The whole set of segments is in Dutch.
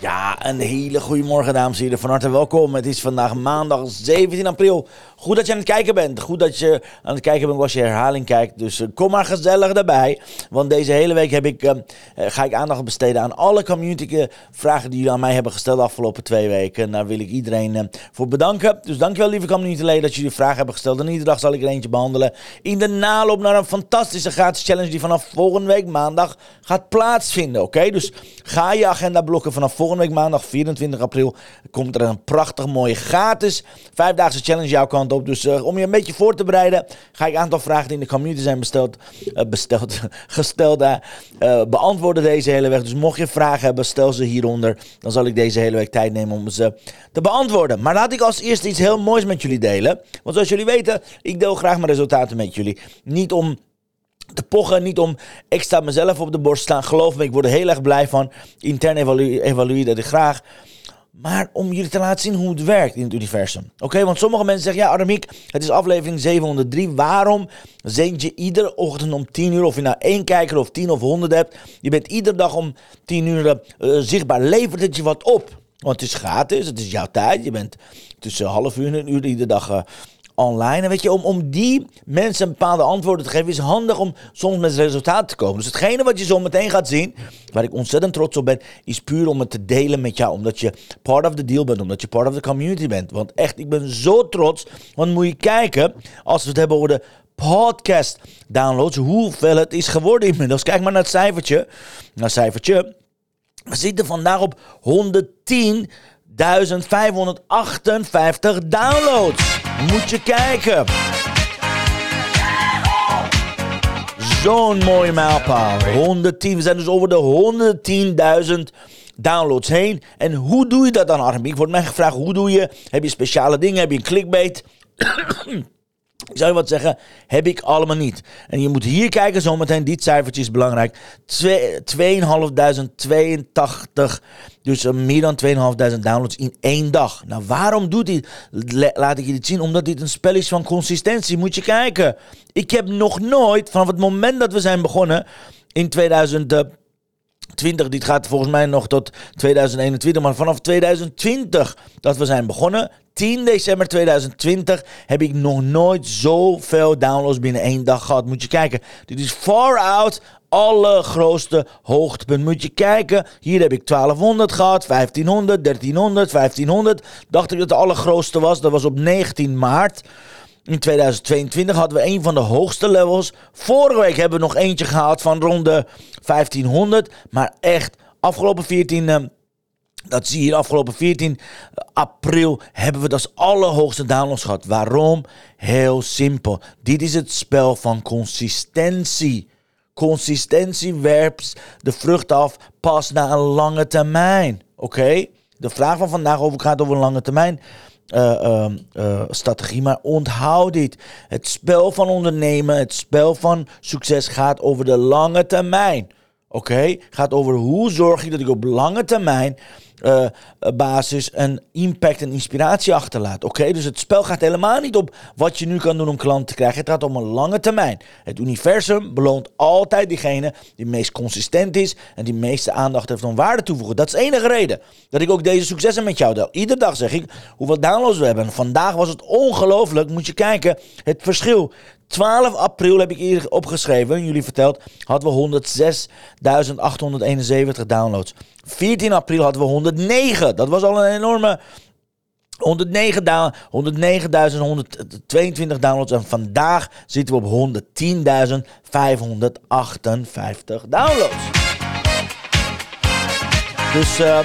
Ja, een hele goede morgen, dames en heren. Van harte welkom. Het is vandaag maandag 17 april. Goed dat je aan het kijken bent. Goed dat je aan het kijken bent als je herhaling kijkt. Dus eh, kom maar gezellig erbij. Want deze hele week heb ik, eh, eh, ga ik aandacht besteden aan alle community vragen die jullie aan mij hebben gesteld de afgelopen twee weken. Daar wil ik iedereen voor bedanken. Dus dankjewel, lieve communityleden, dat jullie vragen hebben gesteld. En iedere dag zal ik er eentje behandelen. In de naloop naar een fantastische gratis challenge die vanaf volgende week maandag gaat plaatsvinden. Oké, dus ga je agenda blokken vanaf volgende week maandag 24 april. Komt er een prachtig mooie gratis vijfdaagse challenge jouw kant op. Dus uh, om je een beetje voor te bereiden, ga ik een aantal vragen die in de community zijn besteld, uh, besteld, gesteld, uh, beantwoorden deze hele week. Dus mocht je vragen hebben, stel ze hieronder. Dan zal ik deze hele week tijd nemen om ze te beantwoorden. Maar laat ik als eerste iets heel moois met jullie delen. Want zoals jullie weten, ik deel graag mijn resultaten met jullie. Niet om te pochen, niet om extra mezelf op de borst staan. Geloof me, ik word er heel erg blij van. Intern evalueer, evalueer dat ik graag. Maar om jullie te laten zien hoe het werkt in het universum. Oké, want sommige mensen zeggen, ja Aramiek, het is aflevering 703. Waarom zend je iedere ochtend om 10 uur, of je nou één kijker of 10 of 100 hebt. Je bent iedere dag om 10 uur uh, zichtbaar. Levert het je wat op? Want het is gratis, het is jouw tijd. Je bent tussen half uur en een uur iedere dag uh, online. En weet je, om, om die mensen bepaalde antwoorden te geven, is handig om soms met resultaten te komen. Dus hetgene wat je zo meteen gaat zien, waar ik ontzettend trots op ben, is puur om het te delen met jou. Omdat je part of the deal bent, omdat je part of the community bent. Want echt, ik ben zo trots. Want moet je kijken, als we het hebben over de podcast downloads, hoeveel het is geworden inmiddels. Kijk maar naar het cijfertje. Naar cijfertje. We zitten vandaag op 110. 1558 downloads. Moet je kijken. Zo'n mooie mijlpaal. 110. We zijn dus over de 110.000 downloads heen. En hoe doe je dat dan, Armin? Ik word mij gevraagd, hoe doe je? Heb je speciale dingen? Heb je een clickbait? Ik zou je wat zeggen, heb ik allemaal niet. En je moet hier kijken, zometeen, dit cijfertje is belangrijk. 2.582, dus uh, meer dan 2.500 downloads in één dag. Nou, waarom doet hij? Laat ik je dit zien, omdat dit een spel is van consistentie. Moet je kijken. Ik heb nog nooit, vanaf het moment dat we zijn begonnen, in 2000... 20, dit gaat volgens mij nog tot 2021, maar vanaf 2020 dat we zijn begonnen, 10 december 2020, heb ik nog nooit zoveel downloads binnen één dag gehad. Moet je kijken, dit is far out allergrootste hoogtepunt. Moet je kijken, hier heb ik 1200 gehad, 1500, 1300, 1500. Dacht ik dat de allergrootste was, dat was op 19 maart. In 2022 hadden we een van de hoogste levels. Vorige week hebben we nog eentje gehad van rond de 1500. Maar echt, afgelopen 14... Uh, dat zie je hier afgelopen 14 april hebben we dat allerhoogste downloads gehad. Waarom? Heel simpel. Dit is het spel van consistentie. Consistentie werpt de vrucht af pas na een lange termijn. Oké? De vraag van vandaag over gaat over lange termijn uh, uh, strategie. Maar onthoud dit. Het spel van ondernemen, het spel van succes gaat over de lange termijn. Oké? Gaat over hoe zorg ik dat ik op lange termijn uh, basis een impact en inspiratie achterlaat. Oké, dus het spel gaat helemaal niet op wat je nu kan doen om klanten te krijgen. Het gaat om een lange termijn. Het universum beloont altijd diegene die meest consistent is en die meeste aandacht heeft om waarde toevoegen. Dat is de enige reden dat ik ook deze successen met jou deel. Iedere dag zeg ik hoeveel downloads we hebben. vandaag was het ongelooflijk. Moet je kijken, het verschil 12 april heb ik hier opgeschreven, jullie verteld, hadden we 106.871 downloads. 14 april hadden we 109. Dat was al een enorme 109.122 downloads. En vandaag zitten we op 110.558 downloads. Dus uh,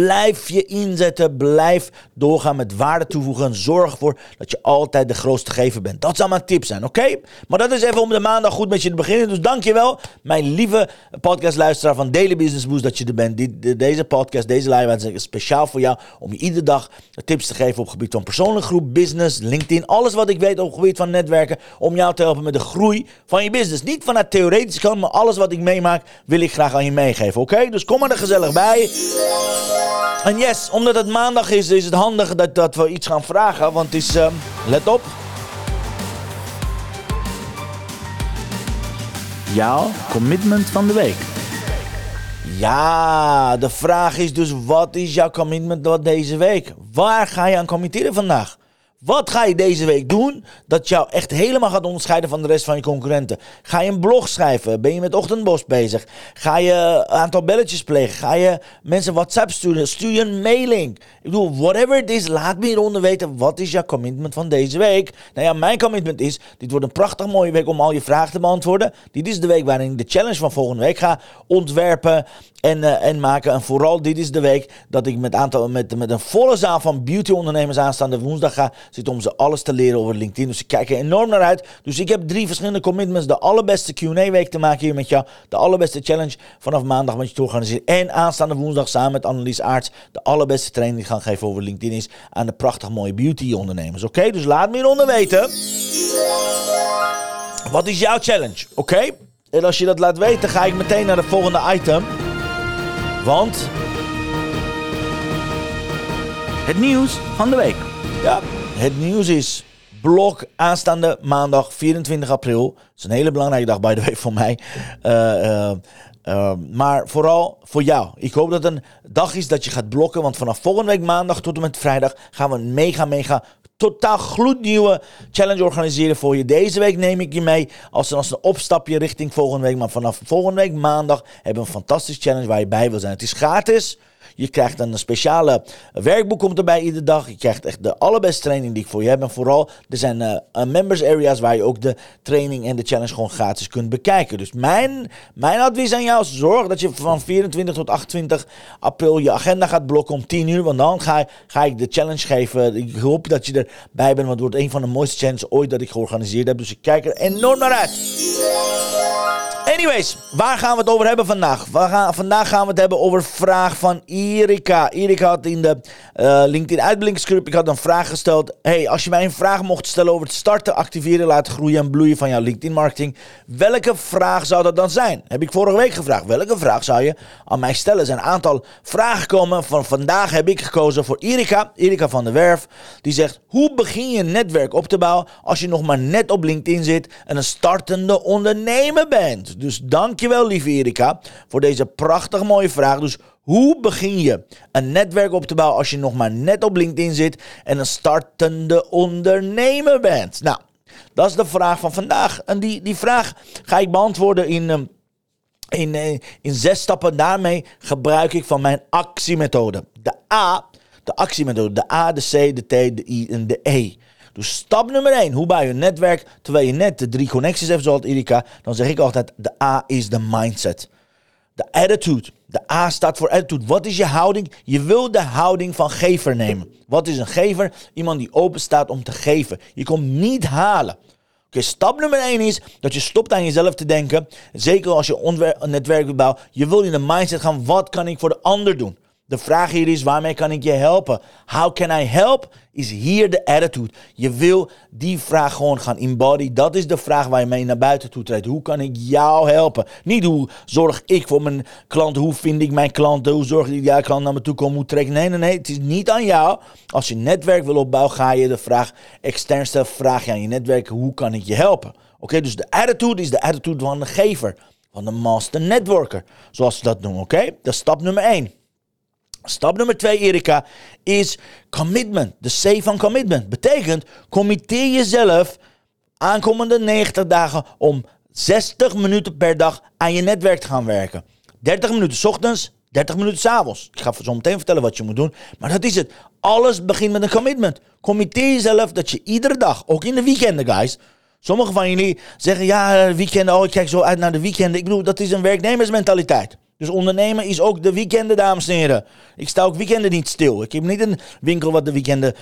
Blijf je inzetten. Blijf doorgaan met waarde toevoegen. Zorg ervoor dat je altijd de grootste gever bent. Dat zou mijn tip zijn, oké? Maar dat is even om de maandag goed met je te beginnen. Dus dankjewel, mijn lieve podcastluisteraar van Daily Business Boost, dat je er bent. Deze podcast, deze live is speciaal voor jou. Om je iedere dag tips te geven op het gebied van persoonlijk groep, business, LinkedIn. Alles wat ik weet op het gebied van netwerken. Om jou te helpen met de groei van je business. Niet vanuit theoretisch kant, maar alles wat ik meemaak wil ik graag aan je meegeven, oké? Dus kom er gezellig bij. En yes, omdat het maandag is, is het handig dat, dat we iets gaan vragen. Want het is, uh, let op. Jouw commitment van de week. Ja, de vraag is dus: wat is jouw commitment deze week? Waar ga je aan committeren vandaag? Wat ga je deze week doen dat jou echt helemaal gaat onderscheiden van de rest van je concurrenten? Ga je een blog schrijven? Ben je met ochtendbos bezig? Ga je een aantal belletjes plegen? Ga je mensen WhatsApp sturen? Stuur je een mailing? Ik bedoel, whatever it is, laat me hieronder weten. Wat is jouw commitment van deze week? Nou ja, mijn commitment is, dit wordt een prachtig mooie week om al je vragen te beantwoorden. Dit is de week waarin ik de challenge van volgende week ga ontwerpen en, uh, en maken. En vooral dit is de week dat ik met, aantal, met, met een volle zaal van beauty-ondernemers aanstaande woensdag ga zitten om ze alles te leren over LinkedIn. Dus ik kijk er enorm naar uit. Dus ik heb drie verschillende commitments. De allerbeste Q&A-week te maken hier met jou. De allerbeste challenge vanaf maandag met je te organiseren. En aanstaande woensdag samen met Annelies Aarts de allerbeste training die gaan geven over LinkedIn is aan de prachtig mooie beauty-ondernemers. Oké, dus laat me hieronder weten. Wat is jouw challenge? Oké? En als je dat laat weten, ga ik meteen naar de volgende item. Want. Het nieuws van de week. Ja, het nieuws is. Blok aanstaande maandag 24 april. Dat is een hele belangrijke dag, by the way, voor mij. Uh, uh, maar vooral voor jou. Ik hoop dat het een dag is dat je gaat blokken. Want vanaf volgende week maandag tot en met vrijdag gaan we een mega, mega totaal gloednieuwe challenge organiseren voor je. Deze week neem ik je mee als een, als een opstapje richting volgende week. Maar vanaf volgende week maandag hebben we een fantastische challenge waar je bij wil zijn. Het is gratis. Je krijgt een speciale werkboek komt erbij iedere dag. Je krijgt echt de allerbeste training die ik voor je heb. En vooral, er zijn uh, members areas waar je ook de training en de challenge gewoon gratis kunt bekijken. Dus mijn, mijn advies aan jou is zorg dat je van 24 tot 28 april je agenda gaat blokken om 10 uur. Want dan ga, ga ik de challenge geven. Ik hoop dat je erbij bent, want het wordt een van de mooiste challenges ooit dat ik georganiseerd heb. Dus ik kijk er enorm naar uit. Anyways, waar gaan we het over hebben vandaag? Gaan, vandaag gaan we het hebben over vraag van Erika. Erika had in de uh, LinkedIn uitblinkscript, ik had een vraag gesteld. Hey, als je mij een vraag mocht stellen over het starten, activeren, laten groeien en bloeien van jouw LinkedIn marketing. Welke vraag zou dat dan zijn? Heb ik vorige week gevraagd. Welke vraag zou je aan mij stellen? Er zijn een aantal vragen komen. Van vandaag heb ik gekozen voor Erika. Erika van der Werf. Die zegt, hoe begin je netwerk op te bouwen als je nog maar net op LinkedIn zit en een startende ondernemer bent? Dus dankjewel, lieve Erika, voor deze prachtig mooie vraag. Dus hoe begin je een netwerk op te bouwen als je nog maar net op LinkedIn zit en een startende ondernemer bent? Nou, dat is de vraag van vandaag. En die, die vraag ga ik beantwoorden in, ehm, in, eh, in zes stappen. Daarmee gebruik ik van mijn actiemethode. De A, de actiemethode. De A, de C, de T, de I en de E. Dus stap nummer 1, hoe bouw je netwerk? Terwijl je net de drie connecties hebt, zoals Erika, dan zeg ik altijd: de A is de mindset. De attitude. De A staat voor attitude. Wat is je houding? Je wil de houding van gever nemen. Wat is een gever? Iemand die open staat om te geven. Je komt niet halen. Oké, stap nummer 1 is dat je stopt aan jezelf te denken. Zeker als je netwerk bouwt. Je wil in de mindset gaan: wat kan ik voor de ander doen? De vraag hier is, waarmee kan ik je helpen? How can I help? Is hier de attitude. Je wil die vraag gewoon gaan embody. Dat is de vraag waar je mee naar buiten toe treedt. Hoe kan ik jou helpen? Niet hoe zorg ik voor mijn klanten? Hoe vind ik mijn klanten? Hoe zorg ik dat jouw klant naar me toe komt? Hoe trek Nee, nee, nee. Het is niet aan jou. Als je netwerk wil opbouwen, ga je de vraag extern stellen. Vraag je aan je netwerk, hoe kan ik je helpen? Oké, dus de attitude is de attitude van de gever. Van de master networker. Zoals ze dat noemen, oké? Dat is stap nummer 1. Stap nummer twee, Erika, is commitment. De C van commitment. Betekent, committeer jezelf aankomende 90 dagen om 60 minuten per dag aan je netwerk te gaan werken. 30 minuten s ochtends, 30 minuten s avonds. Ik ga zo meteen vertellen wat je moet doen. Maar dat is het. Alles begint met een commitment. Committeer jezelf dat je iedere dag, ook in de weekenden, guys. Sommigen van jullie zeggen, ja, weekenden, oh, ik kijk zo uit naar de weekenden. Ik bedoel, dat is een werknemersmentaliteit. Dus ondernemen is ook de weekenden, dames en heren. Ik sta ook weekenden niet stil. Ik heb niet een winkel wat de weekenden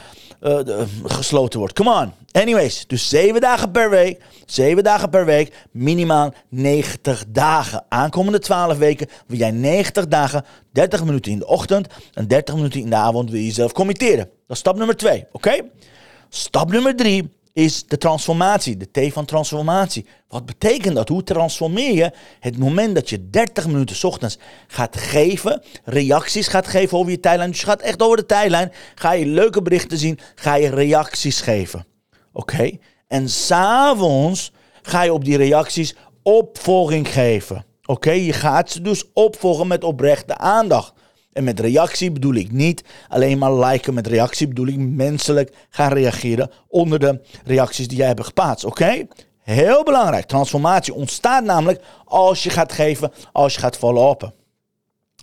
uh, gesloten wordt. Come on. Anyways, dus zeven dagen per week. Zeven dagen per week. Minimaal 90 dagen. Aankomende 12 weken wil jij 90 dagen, 30 minuten in de ochtend en 30 minuten in de avond wil je jezelf committeren. Dat is stap nummer 2. Oké? Stap nummer 3 is de transformatie, de T van transformatie. Wat betekent dat? Hoe transformeer je het moment dat je 30 minuten ochtends gaat geven, reacties gaat geven over je tijdlijn. Dus je gaat echt over de tijdlijn, ga je leuke berichten zien, ga je reacties geven. Oké? En s'avonds ga je op die reacties opvolging geven. Oké? Je gaat ze dus opvolgen met oprechte aandacht. En met reactie bedoel ik niet alleen maar liken. Met reactie bedoel ik menselijk gaan reageren onder de reacties die jij hebt geplaatst. Oké? Heel belangrijk. Transformatie ontstaat namelijk als je gaat geven, als je gaat follow-uppen.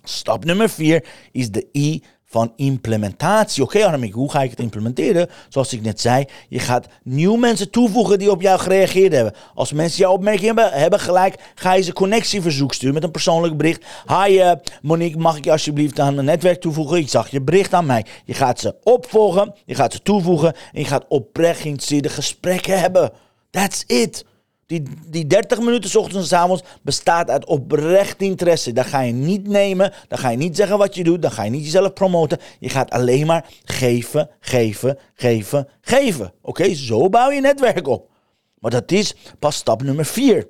Stap nummer vier is de I van implementatie. Oké, okay, hoe ga ik het implementeren? Zoals ik net zei, je gaat nieuwe mensen toevoegen die op jou gereageerd hebben. Als mensen jouw opmerking hebben, hebben gelijk, ga je ze connectieverzoek sturen met een persoonlijk bericht. Hi uh, Monique, mag ik je alsjeblieft aan mijn netwerk toevoegen? Ik zag je bericht aan mij. Je gaat ze opvolgen, je gaat ze toevoegen en je gaat oprecht geïnteresseerde gesprekken hebben. That's it. Die, die 30 minuten ochtends en s avonds bestaat uit oprecht interesse. Dat ga je niet nemen. Dan ga je niet zeggen wat je doet. Dan ga je niet jezelf promoten. Je gaat alleen maar geven, geven, geven, geven. Oké, zo bouw je netwerk op. Maar dat is pas stap nummer 4.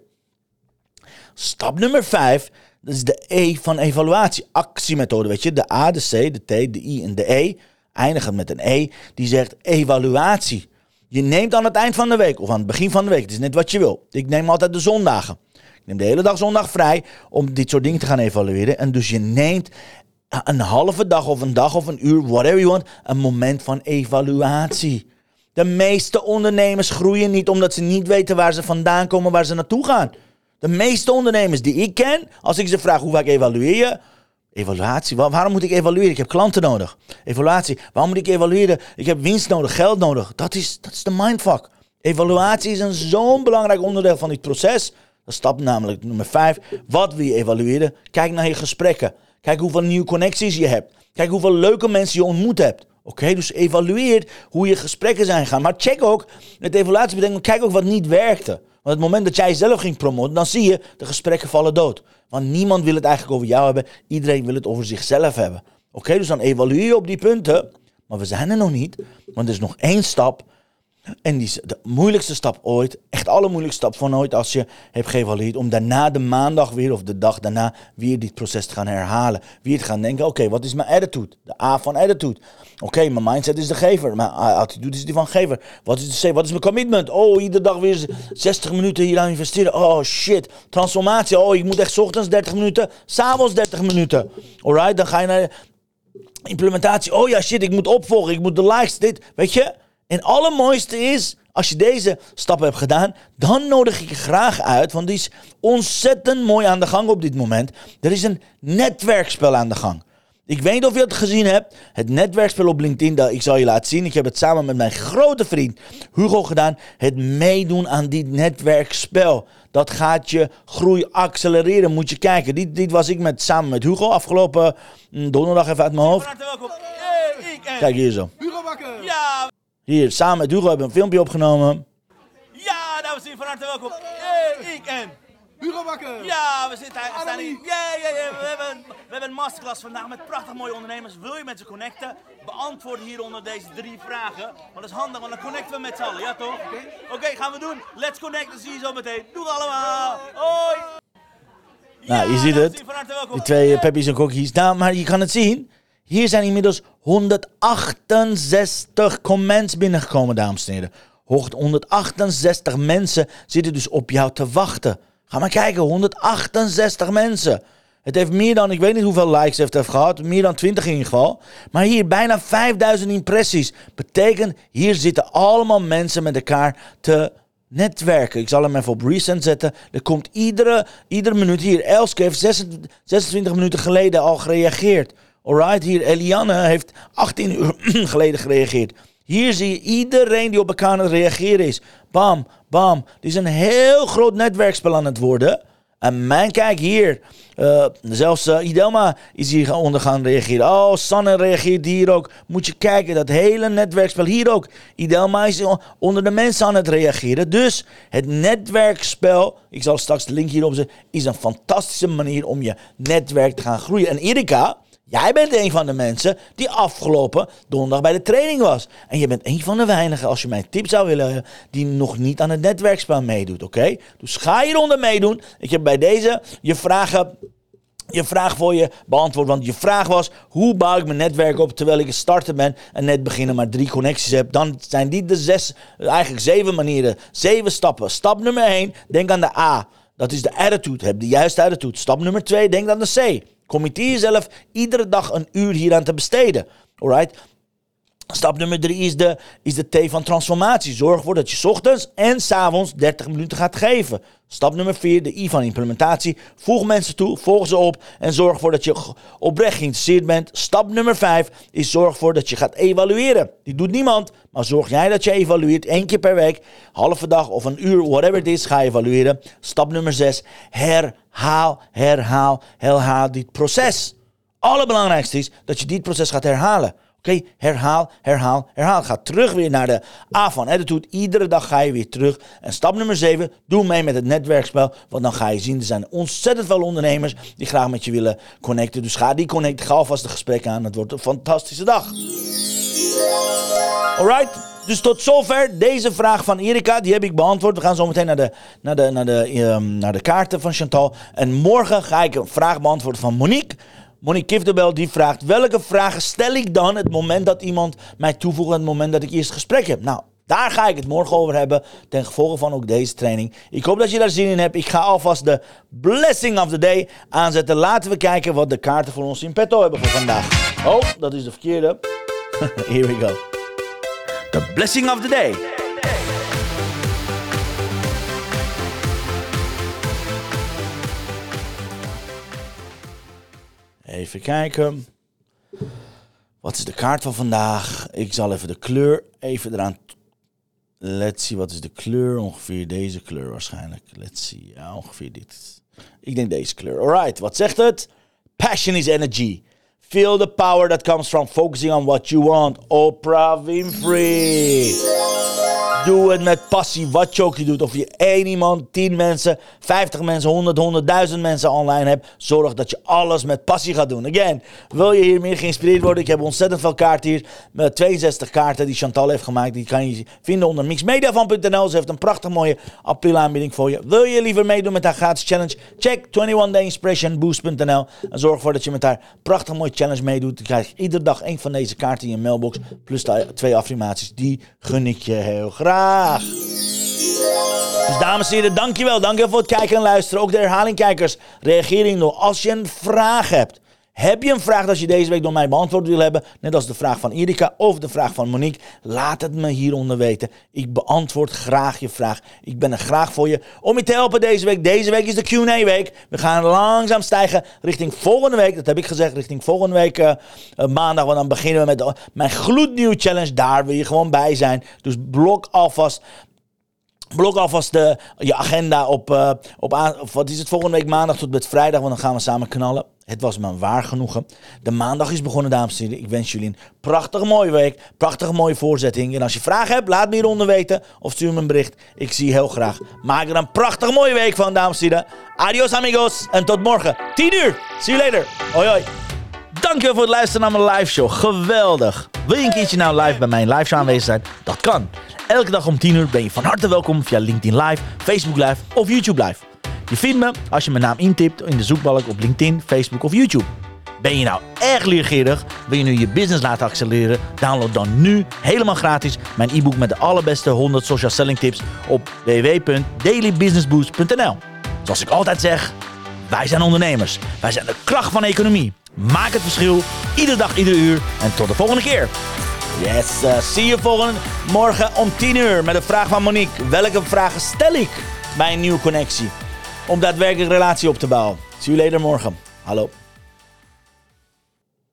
Stap nummer 5, dat is de E van evaluatie. Actiemethode, weet je. De A, de C, de T, de I en de E. Eindigend met een E. Die zegt evaluatie. Je neemt aan het eind van de week of aan het begin van de week, het is net wat je wil. Ik neem altijd de zondagen. Ik neem de hele dag zondag vrij om dit soort dingen te gaan evalueren. En dus je neemt een halve dag of een dag of een uur, whatever you want, een moment van evaluatie. De meeste ondernemers groeien niet omdat ze niet weten waar ze vandaan komen, waar ze naartoe gaan. De meeste ondernemers die ik ken, als ik ze vraag hoe vaak evalueer je, Evaluatie. waarom moet ik evalueren? Ik heb klanten nodig. Evaluatie. Waarom moet ik evalueren? Ik heb winst nodig, geld nodig. Dat is, dat is de mindfuck. Evaluatie is een zo'n belangrijk onderdeel van dit proces. Dat stap namelijk nummer 5. Wat wil je evalueren? Kijk naar je gesprekken. Kijk hoeveel nieuwe connecties je hebt. Kijk hoeveel leuke mensen je ontmoet hebt. Oké, dus evalueer hoe je gesprekken zijn gaan. Maar check ook, het evaluatie betekent, kijk ook wat niet werkte. Want het moment dat jij zelf ging promoten, dan zie je, de gesprekken vallen dood. Want niemand wil het eigenlijk over jou hebben. Iedereen wil het over zichzelf hebben. Oké, dus dan evalueer je op die punten. Maar we zijn er nog niet. Want er is nog één stap. En die de moeilijkste stap ooit. Echt alle moeilijkste stap van ooit als je hebt geëvalueerd. Om daarna de maandag weer of de dag daarna weer dit proces te gaan herhalen. Weer te gaan denken, oké, wat is mijn attitude? De A van attitude. Oké, mijn mindset is de gever. Mijn attitude is die van gever. Wat is de C? Wat is mijn commitment? Oh, iedere dag weer 60 minuten hier aan investeren. Oh, shit. Transformatie. Oh, ik moet echt ochtends 30 minuten. S'avonds 30 minuten. Alright, dan ga je naar implementatie. Oh ja, shit, ik moet opvolgen. Ik moet de likes, dit. Weet je? En allermooiste is, als je deze stappen hebt gedaan, dan nodig ik je graag uit, want die is ontzettend mooi aan de gang op dit moment. Er is een netwerkspel aan de gang. Ik weet niet of je het gezien hebt. Het netwerkspel op LinkedIn, dat ik zal je laten zien. Ik heb het samen met mijn grote vriend Hugo gedaan. Het meedoen aan dit netwerkspel. Dat gaat je groei accelereren. Moet je kijken. Dit, dit was ik met, samen met Hugo afgelopen mm, donderdag even uit mijn hoofd. Kijk hier zo. Hugo Bakker. Ja. Hier, samen met Hugo hebben we een filmpje opgenomen. Ja, dames en heren, van harte welkom. Hey, ik en... Hugo Bakker. Ja, we zitten we staan hier. Ja, ja, ja. We hebben, we hebben een masterclass vandaag met prachtig mooie ondernemers. Wil je met ze connecten? Beantwoord hieronder deze drie vragen. Want dat is handig, want dan connecten we met z'n allen. Ja, toch? Oké, gaan we doen. Let's connect, dan zie je zo meteen. Doeg allemaal. Hoi. Nou, je ziet het. Die twee uh, peppies en kokkies. Nou, maar je kan het zien. Hier zijn inmiddels 168 comments binnengekomen, dames en heren. 168 mensen zitten dus op jou te wachten. Ga maar kijken, 168 mensen. Het heeft meer dan, ik weet niet hoeveel likes het heeft gehad. Meer dan 20 in ieder geval. Maar hier bijna 5000 impressies. Betekent, hier zitten allemaal mensen met elkaar te netwerken. Ik zal hem even op recent zetten. Er komt iedere, iedere minuut hier. Elske heeft 26, 26 minuten geleden al gereageerd. Alright, hier Eliane heeft 18 uur geleden gereageerd. Hier zie je iedereen die op elkaar aan het reageren is. Bam, bam. Dit is een heel groot netwerkspel aan het worden. En mijn kijk hier, uh, zelfs uh, Idelma is hier onder gaan reageren. Oh, Sanne reageert hier ook. Moet je kijken, dat hele netwerkspel hier ook. Idelma is onder de mensen aan het reageren. Dus het netwerkspel, ik zal straks de link hierop zetten, is een fantastische manier om je netwerk te gaan groeien. En Erika, Jij bent een van de mensen die afgelopen donderdag bij de training was. En je bent een van de weinigen, als je mijn tip zou willen, die nog niet aan het netwerkspel meedoet, oké? Dus ga hieronder meedoen. Ik heb bij deze je vragen je vraag voor je beantwoord. Want je vraag was: hoe bouw ik mijn netwerk op terwijl ik een starter ben en net beginnen maar drie connecties heb? Dan zijn die de zes, eigenlijk zeven manieren, zeven stappen. Stap nummer één, denk aan de A. Dat is de attitude. Heb de juiste attitude. Stap nummer twee, denk aan de C. Committeer jezelf iedere dag een uur hieraan te besteden. Alright? Stap nummer drie is de, is de T van transformatie. Zorg ervoor dat je ochtends en s avonds 30 minuten gaat geven. Stap nummer vier, de I van implementatie. Voeg mensen toe, volg ze op en zorg ervoor dat je oprecht geïnteresseerd bent. Stap nummer vijf is zorg ervoor dat je gaat evalueren. Die doet niemand, maar zorg jij dat je evalueert één keer per week, halve dag of een uur, whatever het is, ga evalueren. Stap nummer zes, herhaal, herhaal, herhaal dit proces. Allerbelangrijkste is dat je dit proces gaat herhalen. Oké, herhaal, herhaal, herhaal. Ga terug weer naar de A van. Iedere dag ga je weer terug. En stap nummer 7, doe mee met het netwerkspel. Want dan ga je zien, er zijn ontzettend veel ondernemers die graag met je willen connecten. Dus ga die connecten, ga alvast een gesprek aan. Het wordt een fantastische dag. Alright, dus tot zover deze vraag van Erika. Die heb ik beantwoord. We gaan zo meteen naar de, naar de, naar de, um, naar de kaarten van Chantal. En morgen ga ik een vraag beantwoorden van Monique. Monique Kiftebel die vraagt: welke vragen stel ik dan het moment dat iemand mij toevoegt, het moment dat ik eerst gesprek heb? Nou, daar ga ik het morgen over hebben, ten gevolge van ook deze training. Ik hoop dat je daar zin in hebt. Ik ga alvast de Blessing of the Day aanzetten. Laten we kijken wat de kaarten voor ons in petto hebben voor vandaag. Oh, dat is de verkeerde. Here we go. The Blessing of the Day. Even kijken. Wat is de kaart van vandaag? Ik zal even de kleur even eraan. Let's see, wat is de kleur? Ongeveer deze kleur waarschijnlijk. Let's see, ja, ongeveer dit. Ik denk deze kleur. Alright, wat zegt het? Passion is energy. Feel the power that comes from focusing on what you want. Oprah Winfrey. Doe het met passie, wat je ook je doet. Of je één iemand, tien mensen, vijftig mensen, honderd, honderdduizend mensen online hebt. Zorg dat je alles met passie gaat doen. Again, wil je hier meer geïnspireerd worden? Ik heb ontzettend veel kaarten hier. Met 62 kaarten die Chantal heeft gemaakt. Die kan je vinden onder mixmediavan.nl. Ze heeft een prachtig mooie april aanbieding voor je. Wil je liever meedoen met haar gratis challenge? Check 21dayinspirationboost.nl. En zorg ervoor dat je met haar prachtig mooie challenge meedoet. Dan krijg je iedere dag één van deze kaarten in je mailbox. Plus twee affirmaties. Die gun ik je heel graag. Dus dames en heren, dankjewel. Dankjewel voor het kijken en luisteren. Ook de herhalingkijkers, reagering nog. Als je een vraag hebt, heb je een vraag dat je deze week door mij beantwoord wil hebben? Net als de vraag van Erika of de vraag van Monique. Laat het me hieronder weten. Ik beantwoord graag je vraag. Ik ben er graag voor je om je te helpen deze week. Deze week is de Q&A week. We gaan langzaam stijgen richting volgende week. Dat heb ik gezegd, richting volgende week uh, maandag. Want dan beginnen we met mijn gloednieuwe challenge. Daar wil je gewoon bij zijn. Dus blok alvast Blok alvast de, je agenda op, uh, op wat is het, volgende week maandag tot met vrijdag, want dan gaan we samen knallen. Het was me waar genoegen. De maandag is begonnen, dames en heren. Ik wens jullie een prachtige mooie week, prachtige mooie voorzetting. En als je vragen hebt, laat me hieronder weten of stuur me een bericht. Ik zie je heel graag. Maak er een prachtige mooie week van, dames en heren. Adios amigos en tot morgen, 10 uur. See you later. Hoi hoi. Dankjewel voor het luisteren naar mijn live show. Geweldig. Wil je een keertje nou live bij mijn live show aanwezig zijn? Dat kan. Elke dag om 10 uur ben je van harte welkom via LinkedIn Live, Facebook Live of YouTube Live. Je vindt me als je mijn naam intipt in de zoekbalk op LinkedIn, Facebook of YouTube. Ben je nou erg leergierig? Wil je nu je business laten accelereren? Download dan nu helemaal gratis mijn e-book met de allerbeste 100 social selling tips op www.dailybusinessboost.nl. Zoals ik altijd zeg, wij zijn ondernemers. Wij zijn de kracht van economie. Maak het verschil, iedere dag, iedere uur. En tot de volgende keer. Yes, uh, zie je volgende morgen om 10 uur met de vraag van Monique. Welke vragen stel ik bij een nieuwe connectie? Om daadwerkelijk relatie op te bouwen. Zie je later morgen. Hallo.